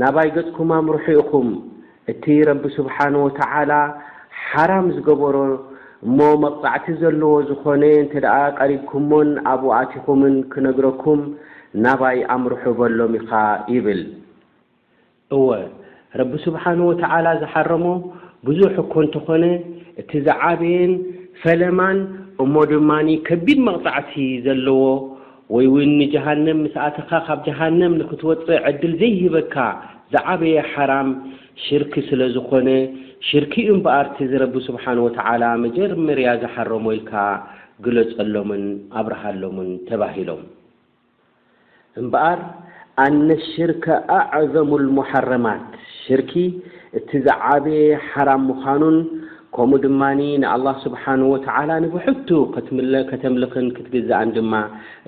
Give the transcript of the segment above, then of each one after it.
ናባይ ገጽኩም ኣምርሑ ኢኹም፣ እቲ ረቢ ስብሓነሁ ወተዓላ ሓራም ዝገበሮ እሞ መቕጻዕቲ ዘለዎ ዝኾነ እንተደኣ ቀሪብኩሞን ኣብኡ ኣቲኹምን ክነግረኩም ናባይ ኣምርሑ በሎም ኢኻ ይብል። እወ ረቢ ስብሓነሁ ወተዓላ ዝሓረሞ ብዙሕ እኮ እንተኾነ እቲ ዝዓበየን ፈለማን እሞ ድማ ከቢድ መቕጻዕቲ ዘለዎ፣ ወይ ውን ንጀሃነም ምስ ኣተኻ ካብ ጀሃነም ንክትወጽእ ዕድል ዘይህበካ ዝዓበየ ሓራም ሽርኪ ስለ ዝኾነ ሽርኪ ዩ እምበኣር እቲ ረቢ ስብሓን ወተዓላ መጀርመርያ ዝሓረሞ ኢልካ ግለጸሎምን ኣብርሃሎምን ተባሂሎም እምበኣር ኣነ ሽርከ ኣዕዘሙል ሙሓረማት ሽርኪ እቲ ዝዓበየ ሓራም ምዃኑን ከምኡ ድማ ንኣላህ ስብሓነሁ ወተዓላ ንብሕቱ ከተምልኽን ክትግዛእን ድማ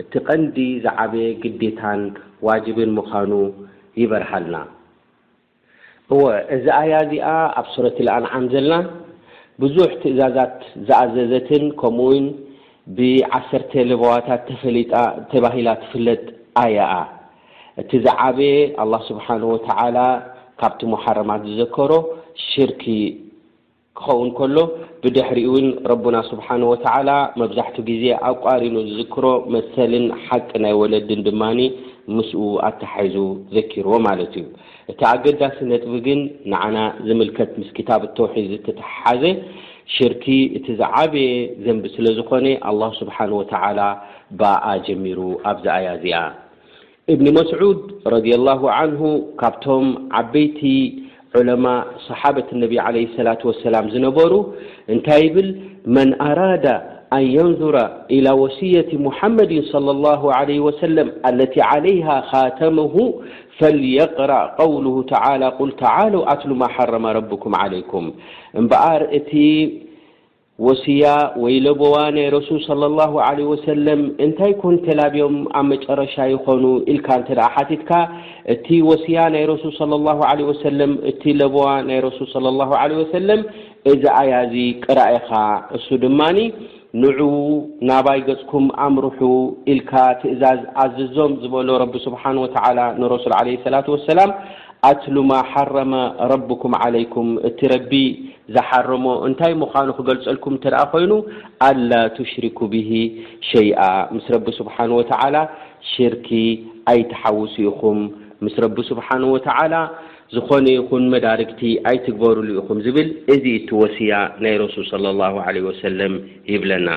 እቲ ቀንዲ ዝዓበየ ግዴታን ዋጅብን ምዃኑ ይበርሃልና። እወ እዛ ኣያ እዚኣ ኣብ ሱረቲል ኣንዓም ዘላ ብዙሕ ትእዛዛት ዝኣዘዘትን ከምኡውን ብዓሰርተ ለበዋታት ተፈሊጣ ተባሂላ ትፍለጥ ኣያ'ያ። እቲ ዝዓበየ ኣላህ ስብሓነሁ ወተዓላ ካብቲ ሙሓረማት ዝዘከሮ ሽርኪ ክኸውን ከሎ ብድሕሪኡ እውን ረቡና ስብሓነሁ ወተዓላ መብዛሕቱ ግዜ ኣቋሪኑ ዝዝክሮ መሰልን ሓቂ ናይ ወለድን ድማ ምስኡ ኣተሓሒዙ ዘኪርዎ ማለት እዩ። እቲ ኣገዳሲ ነጥቢ ግን ንዓና ዝምልከት ምስ ክታብ ተውሒድ ዝተተሓሓዘ ሽርኪ እቲ ዝዓበየ ዘንቢ ስለዝኾነ ኣላህ ስብሓነሁ ወተዓላ ብኣኣ ጀሚሩ ኣብዛ ኣያ እዚኣ እብኒ መስዑድ ረድላሁ ዓንሁ ካብቶም ዓበይቲ علماء صحابة النبي عليه الصلاة والسلام زنبر انت يبل من أراد أن ينظر إلى وصية محمد صلى الله عليه وسلم الت عليها خاتمه فليقرأ قوله تعالى قل تعالو أتلما حرم ربكم عليكم بر ت ወስያ ወይ ለበዋ ናይ ረሱል ሰለላሁ ዓለይሂ ወሰለም እንታይ ኮን ተላብዮም ኣብ መጨረሻ ይኾኑ ኢልካ እንተ ሓቲትካ እቲ ወስያ ናይ ረሱል ሰለላሁ ዓለይሂ ወሰለም እቲ ለበዋ ናይ ረሱል ሰለላሁ ዓለይሂ ወሰለም እዚ ኣያ እዚ ቅራእ ኢኻ እሱ ድማ ንዑ ናባይ ገጽኩም ኣምርሑ ኢልካ ትእዛዝ ኣዝዞም ዝበሎ ረቢ ስብሓን ወተዓላ ንረሱል ዓለይሂ ሰላቱ ወሰላም ኣትሉ ማ ሓረመ ረብኩም ዓለይኩም እቲ ረቢ ዝሓረሞ እንታይ ምዃኑ ክገልጸልኩም እንተደኣ ኮይኑ ኣላ ቱሽሪኩ ቢሂ ሸይኣ ምስ ረቢ ስብሓን ወተዓላ ሽርኪ ኣይትሓውሱ ኢኹም፣ ምስ ረቢ ስብሓን ወተዓላ ዝኾነ ይኹን መዳርግቲ ኣይትግበርሉ ኢኹም ዝብል እዚ እቲ ወስያ ናይ ረሱል ሰለላሁ ዓለይሂ ወሰለም ይብለና።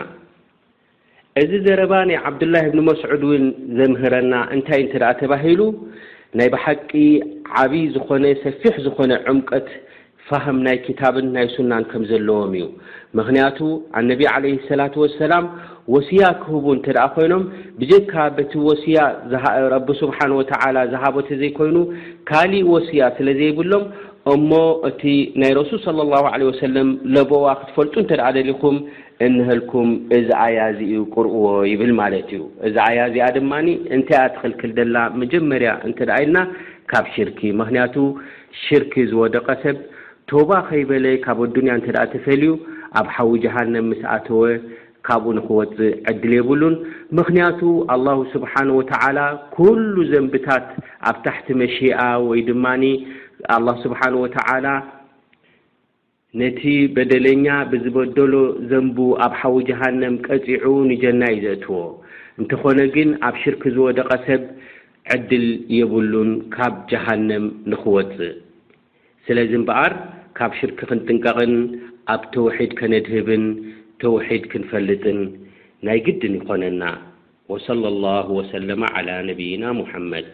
እዚ ዘረባ ናይ ዓብዱላህ እብን መስዑድ እውን ዘምህረና እንታይ እዩ እንተደኣ ተባሂሉ ናይ ብሓቂ ዓብይ ዝኾነ ሰፊሕ ዝኾነ ዕምቀት ፋህም ናይ ክታብን ናይ ሱናን ከም ዘለዎም እዩ ምኽንያቱ ኣነቢ ዓለይሂ ሰላቱ ወሰላም ወስያ ክህቡ እንተደኣ ኮይኖም ብጀካ በቲ ወስያ ረቢ ሱብሓነሁ ወተዓላ ዝሃቦ ተዘይኮይኑ ካሊእ ወስያ ስለዘይብሎም እሞ እቲ ናይ ረሱል ሰለላሁ ዓለይሂ ወሰለም ለበዋ ክትፈልጡ እንተደኣ ደሊኹም እንሀልኩም እዚ ኣያ እዚ'ዩ ቅርኡዎ ይብል ማለት እዩ። እዛ ኣያ እዚኣ ድማ እንታይ እያ ትኽልክል ዘላ መጀመርያ እንተ ኢልና ካብ ሽርኪ ምኽንያቱ ሽርኪ ዝወደቐ ሰብ ቶባ ከይበለ ካብ ኣዱንያ እንተ ተፈልዩ ኣብ ሓዊ ጀሃነም ምስ ኣተወ ካብኡ ንኽወጽእ ዕድል የብሉን ምኽንያቱ ኣላሁ ሱብሓነሁ ወተዓላ ኩሉ ዘንብታት ኣብ ታሕቲ መሺኣ ወይ ድማ ኣላህ ሱብሓነሁ ወተዓላ ነቲ በደለኛ ብዝበደሎ ዘንቡ ኣብ ሓዊ ጀሃነም ቀጺዑ ንጀና እዩ ዘእትዎ። እንተኾነ ግን ኣብ ሽርክ ዝወደቐ ሰብ ዕድል የብሉን ካብ ጀሃነም ንኽወጽእ። ስለዚ እምበኣር ካብ ሽርክ ክንጥንቀቕን ኣብ ተውሒድ ከነድህብን ተውሒድ ክንፈልጥን ናይ ግድን ይኾነና። ወሰለላሁ ወሰለመ ዓላ ነቢይና ሙሐመድ።